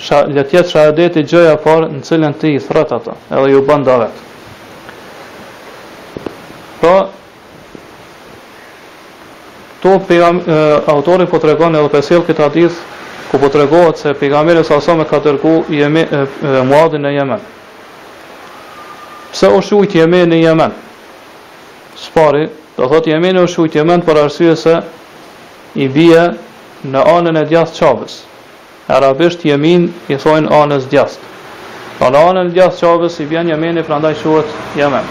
Sha, le të jetë shahadeti gjëja e parë në cilën ti i thret ata, edhe ju ban davet. Pra, këtu pejgam, e, autori po tregon edhe për sjell këtë hadith ku po tregohet se pejgamberi sa sa e ka dërgu Jemen Muadhin në Jemen. Pse u qujt Jemen në Jemen? S'pari, do thotë Jemeni u qujt Jemen për arsye se i bie në anën e djathtë t'Qabes. Arabisht Jemin i thojnë anës s'djathtë. Pra në anën e djathtë të Qabes i bjen Jemeni prandaj quhet Jemen.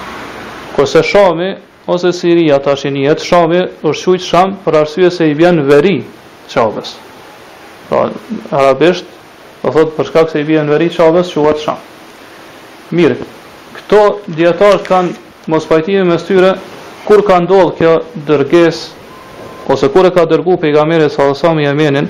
Kurse Shami ose Siria tashi njihet Shami është quajt Sham për arsye se i bjen në veri të Qabes. Pra arabisht do thotë për shkak se i bie në veri të Qabes quhet Sham. Mirë, këtu dijetarët kanë mospajtime mes tyre kur ka ndodhur kjo dërgesë ose kur e ka dërguar pejgamberi sallallahu alajhi wasallam Jemenin,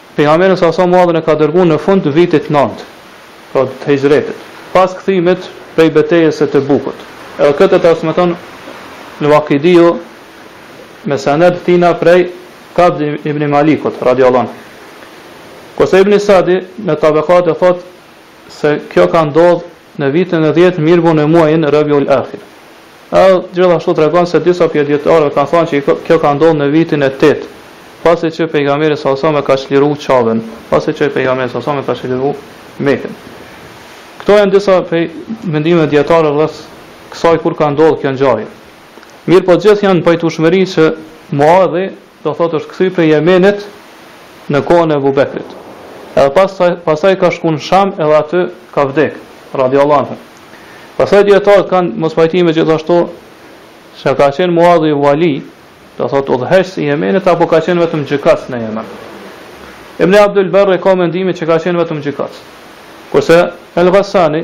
Pejgamberi sa sa Muadhin e ka dërgu në fund të vitit nëntë, pra të Hijretit, pas kthimit prej betejës së Tebukut. Edhe këtë e transmeton el-Waqidiu me sened tina prej Ka'b ibn Malikut, radijallahu anhu. Kurse Ibn Sa'di në Tabekate thotë se kjo ka ndodh në vitin e dhjetë mirëpo në muajin Rabiul Akhir. Ai gjithashtu tregon se disa prej dijetarëve kanë thënë që kjo ka ndodhur në vitin e tetë, pasi që Pejgamberi sallallahu alejhi wasallam e ka çliru Qaben, pasi që Pejgamberi sallallahu alejhi wasallam e ka çliru Mekën. Këto janë disa prej mendimeve dijetarëve rreth kësaj kur ka ndodhur kjo ngjarje. Mirpo gjithë janë n'pajtueshmëri që Muadhi do thotë është kthy prej Jemenit në kohën e Ebu Bekrit, edhe pastaj pastaj ka shku në Sham edhe aty ka vdek, radijallahu anhu. Pastaj dijetarët kanë mospajtime gjithashtu se a ka qenë Muadhi Wali, do thotë udhëheqës i Jemenit apo ka qenë vetëm gjykatës në Jemen. Ibn Abdul Barri ka mendimin që ka qenë vetëm gjykatës. Kurse El Ghassani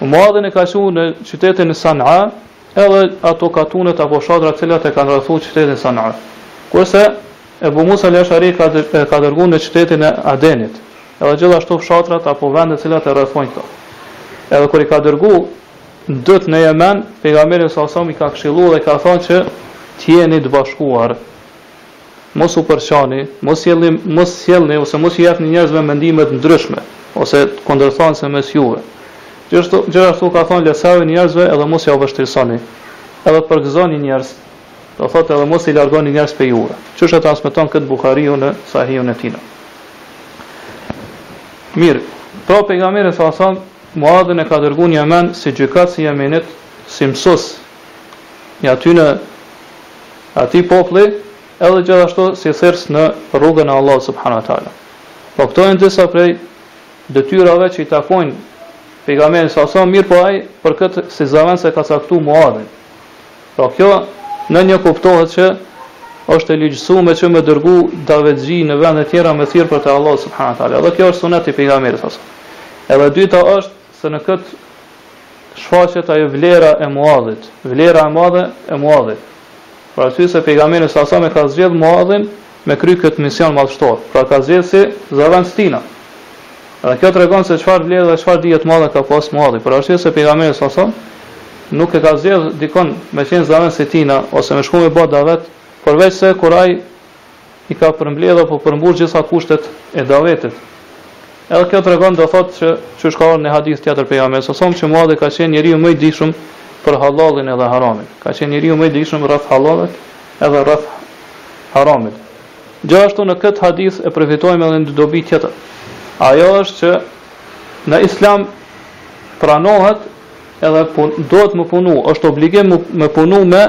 Muadhin e ka çu në qytetin San'a edhe ato katunet apo fshatrat të cilat e kanë rrethu qytetin San'a. Kurse Ebu Musa al-Esh'ari e ka dërgu në qytetin e Adenit, edhe gjithashtu fshatrat apo vendet të cilat e rrethojnë këto. Edhe kur i ka dërgu t'dytë në Jemen, Pejgamberi sallallahu alaihi wasallam i ka këshillu dhe u ka thënë që të jeni të bashkuar, Mos u përçani, mos sjellni mos sjellni ose mos i jepni njerëzve mendime të ndryshme ose të kundërthanëse mes juve. Gjithashtu, gjithashtu ka thënë lehtësojani njerëzve edhe mos ia vështirësoni. Edhe përgëzoni njerëzit, do thotë edhe mos i largoni njerëzit prej juve. Qysh e transmeton këtë Buhariu në Sahihun e tij. Mirë, pra pejgamberi sa sa Muadhin e ka dërgu në Jemen si gjykatës i Jemenit, si mësues, i atyne atij popullit edhe gjithashtu si thirrës në rrugën e Allahut subhanahu wa taala. Po këto janë disa prej detyrave që i takojnë pejgamberit sa sa mirëpo ai për këtë si zavendës e ka caktu Muadhin. Po kjo nënkuptohet që është e ligjësume që me dërgu davetxhi në vende të tjera me thirr për te Allahu subhanahu wa taala. Edhe kjo është sunet i pejgamberit sa sa. Edhe dyta është se në këtë shfaqet ajo vlera e Muadhit, vlera e madhe e Muadhit, për arsye se pejgamberi sallallahu alajhi wasallam e ka zgjedh Muadhin me kry këtë mision madhështor, pra ka zgjedh si zavendës të tina. Dhe kjo tregon se çfarë vlere dhe çfarë dije të madhe ka pas Muadhi, për arsye se pejgamberi sallallahu alajhi wasallam nuk e ka zgjedh dikon me qenë zavendës i tina ose me shku me ba davet, përveçse kur ai i ka përmbledh apo përmbush gjitha kushtet e davetit. Edhe kjo tregon do thotë që qysh ka ardhur në hadith tjetër pejgamberi sa sa që Muadhi ka qenë njeriu më i dijshëm për hallalin edhe haramin. Ka qenë njeriu më i dijshëm rreth hallalit edhe rreth haramit. Gjithashtu në këtë hadith e përfitojmë edhe një dobi tjetër. Ajo është që në islam pranohet edhe pun, duhet me punu, është obligim me punu me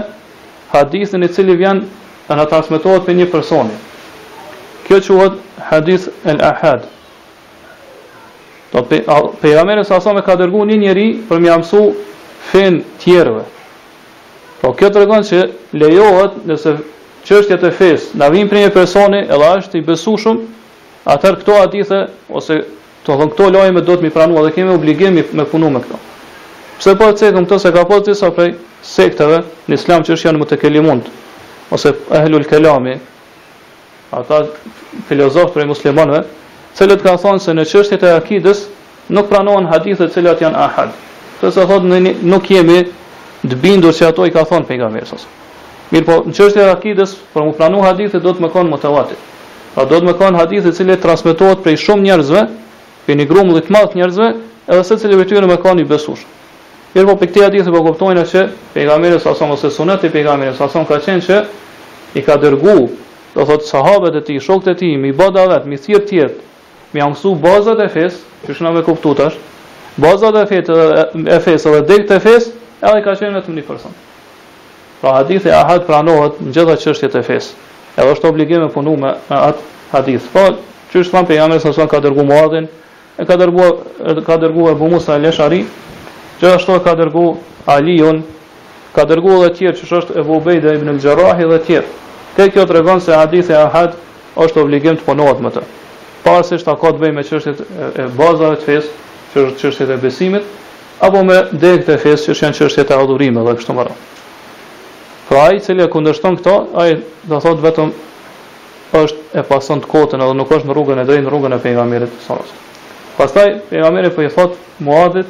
hadithin i cili vjen dhe transmetohet prej një personi. Kjo quhet hadith el ahad. Do pe, pejgamberi sa sa e ka dërgu një njeri për me ia mësu fen tjerëve. Po kjo tregon se lejohet nëse çështjet e fesë na vijnë prej një personi edhe është i besueshëm, atëherë këto hadithe ose Do të thonë këto lajme duhet mi pranu dhe kemi obligim me punu me këto. Pse po e cekim këto se ka pas disa prej sekteve në islam që është janë mutekelimunt, ose ehlul kelami, ata filozofë prej muslimanëve, cilët kanë thonë se në çështjet e akides nuk pranohen hadithe të cilat janë ahad. Se thotë nuk jemi të bindur se ato i ka thonë pejgamberi sallallahu Mirëpo, në çështjet e akides, për mu pranu hadithe duhet me kon mutewatir. Pra duhet me kon hadith i cili transmetohet prej shumë njerëzve, prej një grumbulli të madh njerëzve, edhe secili prej tyre me kon i besushëm. Mirëpo prej këtij hadithi po kuptojna që pejgamberi sa sa ose sunet i pejgamberit sa sa ka qenë që i ka dërgu, do thotë sahabët e tij, shokët e tij, mi bë davet, mi thirr të tjerët, Me ja mësu bazat e fesë, qysh kena me kuptu tash, bazat e fetë e fesë dhe degët e fesë, edhe ka qenë vetëm një person. Pra hadithi ahad pranohet në gjitha çështjet e fesë. Edhe është obligim me punu me, me atë hadith. Po, qysh thamë pejgamberi sa sa ka dërgu Muadhin, e ka dërgu e ka dërgu Ebu Musa el-Eshariun, gjithashtu e ka dërgu Aliun Ka dërguar edhe të tjerë qysh është Ebu Ubejde ibn al-Xherrahi dhe të tjerë. E kjo tregon se hadithi ahad është obligim të punohet me të. Pavarësisht a ka të bëjë me çështjet e bazave të fesë, që është çështjet e besimit, apo me degët e fesë, që janë çështjet e adhurimeve kështu me radhë. Pra ai i cili e kundërshton këto, ai do thotë vetëm është e pason të kotën edhe nuk është në rrugën e drejtë, në rrugën e pejgamberit sallallahu alajhi wasallam. Pastaj pejgamberi po i thot Muadhit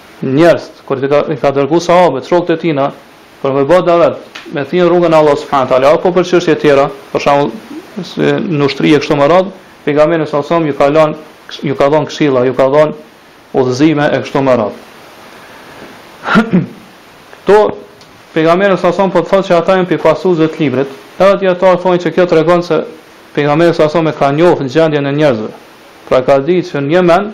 njerëzit kur i ka dërgu sahabet shokët e tina për me ba davet me thirr n'rrugën e Allahut subhane teala apo për çështje tjera për shembull si në ushtri e kështu me radh pejgamberi sa sa ju ka lan ju ka dhon këshilla ju ka dhon udhëzime e kështu me radh këto pejgamberi sa sa po të thotë që ata janë prej pasuesve të librit edhe dietar thonë se kjo tregon se pejgamberi sa sa e ka njohur gjendjen e njerëzve pra ka ditë që në Jemen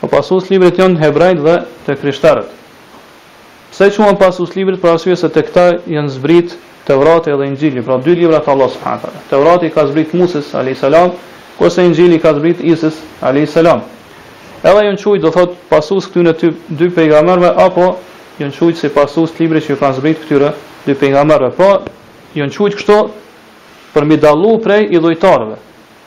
Po pasus librit janë hebrejtë dhe të krishterët. Pse quhen pasus librit për arsye se te këta janë zbrit Tevrati edhe Inxhili, pra dy libra të Allahut subhanahu wa taala. Tevrati i ka zbrit Muses alejhi selam, kurse Inxhili i ka zbrit Ises alejhi selam. Edhe janë quajt do thotë pasus këtyne dy dy pejgamberëve apo janë quajt si pasus librit që ju kanë zbrit këtyre dy pejgamberëve. Pra janë quajt kështu për mi dallu prej idhujtarëve.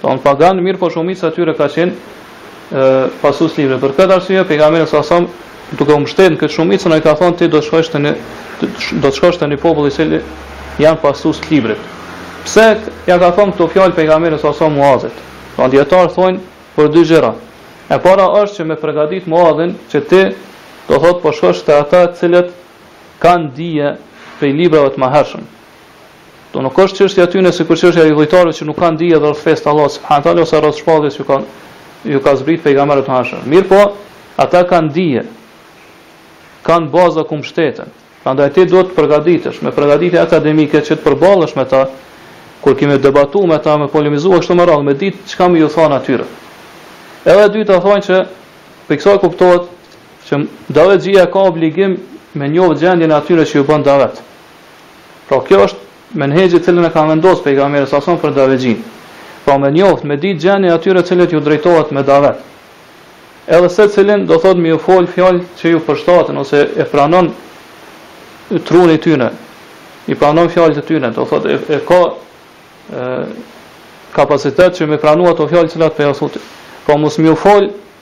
Thonë paganë, mirëpo shumica e tyre ka qenë ë pasues librit. Për këtë arsye pejgamberi sa sa duke u mbështetur në këtë shumicën ai ka thonë ti do të shkosh te në do të shkosh te një popull i cili janë pasues të librit. Pse ja ka thonë këto fjalë pejgamberi sa sa Muazit? Pra dietar thonë për dy gjëra. E para është që me e përgatit Muazin që ti do thotë po shkosh te ata të cilët kanë dije prej librave të mëhershëm. Do nuk është çështja e tyre sikur çështja e idhujtarëve që nuk kanë dije rreth fesë të Allahut subhanahu teala ose rreth shpalljes që kanë ju ka zbrit pejgamberëve të hershëm. Mirëpo, ata kanë dije, kanë baza ku mbështeten. Prandaj ti duhet të përgatitesh me përgatitje akademike që të përballesh me ta, kur ke me debatu me ta, me polemizu kështu me radhë, me ditë çka me ju thonë atyre. Edhe e dyta thonë që prej kësaj kuptohet që davetxhia ka obligim me njohë gjendjen e atyre që ju bën davet. Pra kjo është menhexhi të cilin e ka vendos pejgamberi sa sa për davetxhinë. Pra me njoft, me ditë gjendjen e atyre të cilët ju drejtohet me davet. Edhe secilin do thotë me ju fol fjalë që ju përshtaten ose e pranon truri i tyre. I pranon fjalët e tyre, do thotë e, e ka e, kapacitet që me pranu ato fjalë të cilat po ja thotë. Pra mos me fol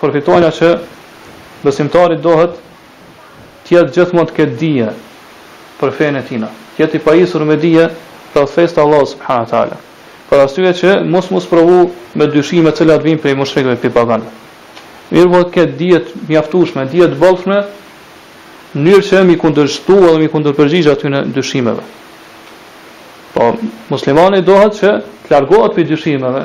Përfitojna që besimtari dohet të jetë gjithmonë të ketë dije për fenë e tij, të jetë i pajisur me dije rreth fesë t'Allahut subhanahu wa ta'ala, për arsye që mos mu sprovu me dyshime të cilat vijnë prej mushrikëve, prej paganëve. Mirëpo të ketë dije të mjaftueshme, dije të bollshme, në mënyrë që m'i kundërshtu dhe m'i kundërpërgjigj atyre dyshimeve. Po, muslimani dohet që të largohet prej dyshimeve,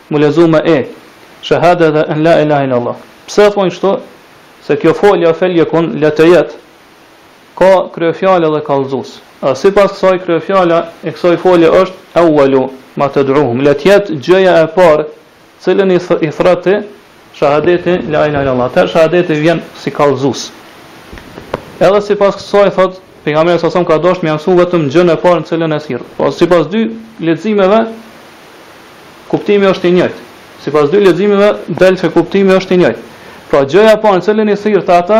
mu lexu me e, shahade ti en la ilahe illallah. Pse e thonë kështu? Se kjo folja felyekun le të jetë ka kryefjalë dhe kallëzues. Dhe sipas kësaj kryefjala e kësaj folje është ewalu ma ted'uhum, le të jetë gjëja e parë t'cilën i thret ti Shahadeti, la ilahe illa Allah. Atëherë shahadeti vjen si kallëzues. Edhe sipas kësaj thot pejgamberi sa ka dashur me mësu vetëm gjën e parë në cilën e thirr. Po sipas dy leximeve kuptimi është i njëjtë. Sipas dy leximeve del që kuptimi është i njëjtë. Pra gjëja e parë në cilën i thirr ata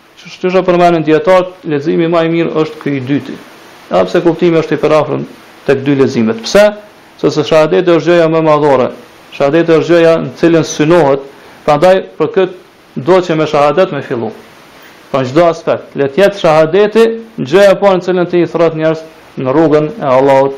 Siç e përmenin dijetarët, leximi më i mirë është ky i dyti, edhe pse kuptimi është i përafërt tek dy leximet. Pse? Sepse shahadeti është gjëja më madhore, shahadeti është gjëja në të cilën synohet, prandaj për këtë duhet që me shahadet me fillu. Pra në çdo aspekt, le të jetë shahadeti gjëja e parë në të cilën ti i thërret njerëzit në rrugën e Allahut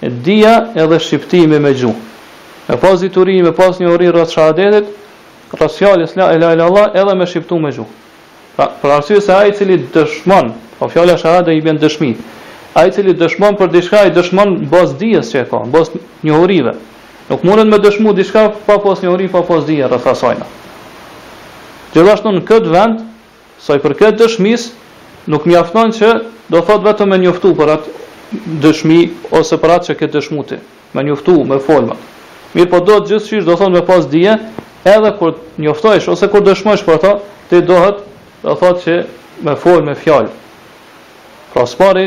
Dija edhe shqiptimi me gjuhë. Me pas dituri, me pas njohuri rreth shahadetit, rreth fjalës la ilahe illa Allah edhe me shqiptu me gjuhë. Pra, për arsye se ai i cili dëshmon, pra fjala shahade i bën dëshmi. Ai i cili dëshmon për diçka, ai dëshmon në bazë dijes që e ka, në bazë njohurive. Nuk mundet me dëshmu diçka pa pas njohuri, pa pas dije rreth asajna. Gjithashtu në këtë vend Sa i përket dëshmisë, nuk mjafton që do thotë vetëm me njoftu për atë dëshmi ose për atë që ke dëshmu ti, me njoftu, me folë me atë. Mirëpo duhet gjithëqysh do thotë me pas dije edhe kur njoftojsh ose kur dëshmojsh për ta, ti duhet do thotë që me folë me fjalë. Pra së pari,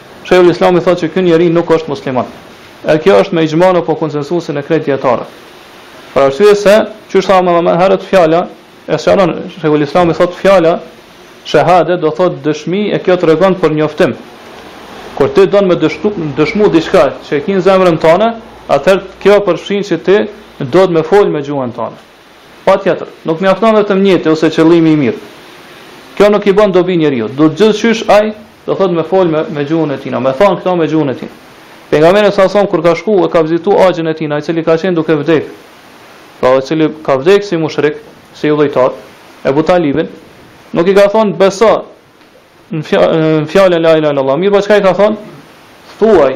Shejhul Islami thotë që ky njeri nuk është musliman. E kjo është me ixhmaun apo konsensusin e krejt dijetarëve. Për arsye se, qysh thamë edhe më herët, fjala, e sqaron Shejhul Islami thotë fjala Shehade do thotë dëshmi e kjo tregon për njoftim. Kur ti don me dëshmu, dëshmu diçka që e ke në zemrën tënde, atëherë kjo përfshin që ti duhet me fol me gjuhën tënde. Patjetër, nuk mjafton vetëm nijeti ose qëllimi i mirë. Kjo nuk i bën dobi njeriut. Duhet gjithqysh ai Do thotë me fol me me gjuhën e tij, me thon këto me gjuhën e tij. Pejgamberi sa sa kur ka shku e ka vizitu axhin e tij, ai i cili ka qenë duke vdekë. Pra ai i cili ka vdekë si mushrik, si idhujtar, Ebu Talibin, nuk i ka thonë beso në fjalën la ilahe illallah, mirëpo çka i ka thonë? Thuaj,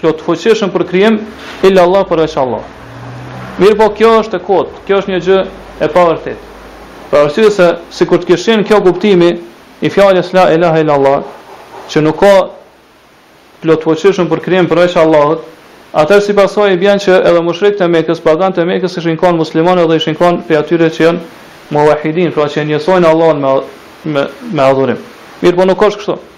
plotfuqishëm për krijim illa Allah përveç Allah. Mirpo kjo është e kot, kjo është një gjë e pavërtetë. Për arsye se sikur të kish qenë kjo kuptimi i fjalës la ilaha illa Allah, që nuk ka plotfuqishëm për krijim përveç Allahut, atëherë si pasojë i bjen që edhe mushrikët e Mekës, pagant e Mekës kishin kanë muslimanë dhe kishin kanë prej atyre që janë muwahhidin, pra që e njësojnë Allahun me me, me adhurim. Mirpo nuk është kështu.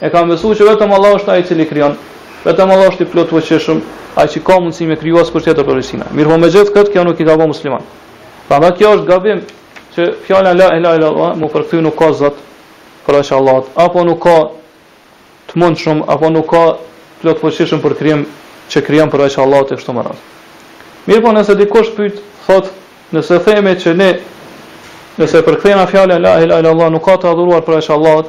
E kanë besuar që vetëm Allahu është ai i cili krijon, vetëm Allahu është i plotfuqishëm, ai që ka mundësi me krijuar askush tjetër përveç tijna. Mirpo megjithkëtë kjo nuk i ka bërë musliman. Prandaj kjo është gabim që fjala la ilaha illa Allah me u përkthy nuk ka zot përveç Allahut, apo nuk ka të mundshëm, apo nuk ka plotfuqishëm për krijim që krijon përveç Allahut e kështu me radhë. Mirpo nëse dikush pyet, thotë, nëse themi që ne nëse përkthejmë fjalën la ilaha illa Allah nuk ka të adhuruar përveç Allahut,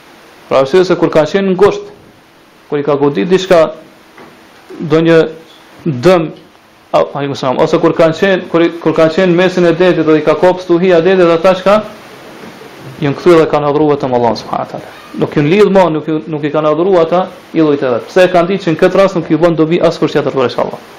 Për arsye se kur kanë qenë ngusht, kur i ka godit diçka ndonjë dëm ai më sa ose kur kanë qenë kur kur kanë qenë në mesin e detit dhe i ka kap stuhia e detit ata çka janë kthyer dhe kanë adhuruar vetëm Allahun subhanahu teala. Nuk janë lidh më, nuk nuk i kanë adhuruar ata idhujt e vet. Pse e kanë ditë që në këtë rast nuk i bën dobi askush tjetër përveç Allahut.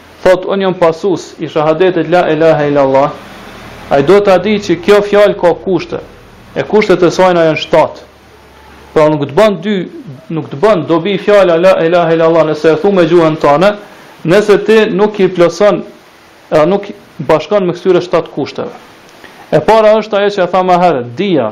thotë unë jam pasues i shahadetit la ilahe illa Allah, ai duhet ta dijë që kjo fjalë ka kushte, e kushtet e sajna janë shtatë. Pra nuk të bën dy, nuk të bën dobi fjala la ilahe illa Allah nëse e thu me gjuhën tënde, nëse ti nuk i plotëson edhe nuk bashkon me këtyre shtatë kushteve. E para është ajo që e thamë herët, dija,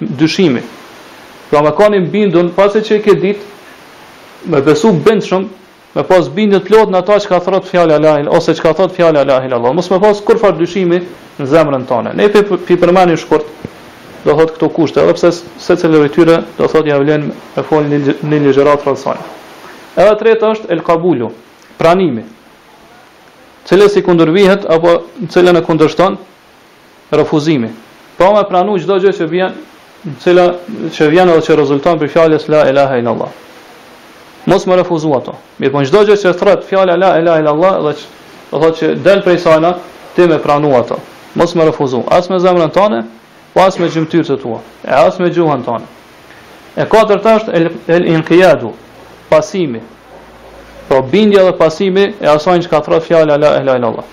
dyshimi. Pra me qenë i bindun, pasi që e ke ditë, me besu bindshëm, me pas bindje të plotë në ata çka thërret fjala la il, ose çka thotë fjala la il Allah, mos me pas kurrfarë dyshimi në zemrën tane. Ne pi pi përmendim shkurt, do thotë këto kushte, edhe pse secili prej tyre do thotë ja vlen me fol një një ligjëratë rreth saj. E treta është el kabulu, pranimi. Cilës i kundërvihet apo të cilën e kundërshton, refuzimi. Pra me pranu çdo gjë që vjen, e cila që vjen edhe që rezulton prej fjalës la ilaha illallah. Mos më refuzu ato. Mirpo çdo gjë që thret fjala la ilaha illallah dhe që, do thotë që del prej sajna, ti me pranu ato. Mos me refuzu, as me zemrën tane, po as me gjymtyrët e tua, e as me gjuhën tane. E katërta është el, el inqiyadu, pasimi. Pra bindja dhe pasimi i asajna çka thret fjala la ilaha illallah.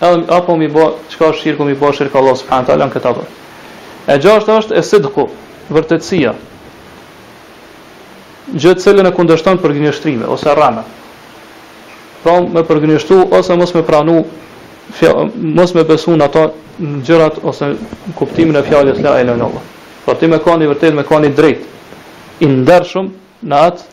Edhe apo mi ba çka është shirku mi ba shirk Allahut subhane teala në këtë adhurim. E gjashta është es-sidku, vërtetësia. Gjë të cilën e kundërshton përgënjeshtrimi ose rrena. Pra me përgënjeshtu ose mos me pranu mos me besu në ato në gjërat ose në kuptimin e fjalës la ilaha illallah. Por ti me kanë i vërtet, me kanë i drejt, i ndershëm në atë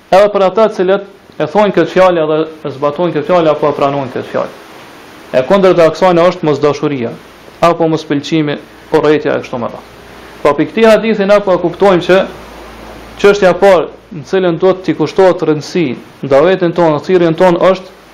Edhe për ata të cilët e thonë këtë fjalë dhe e zbatojnë këtë fjalë apo e pranojnë këtë fjalë. E kundërta e kësaj është mosdashuria apo mospëlqimi, urrejtja e kështu me radhë. Po prej këtij hadithi na po e kuptojmë që çështja e parë në cilën duhet t'i kushtohet rëndësi në davetin tonë, në thirrjen tonë është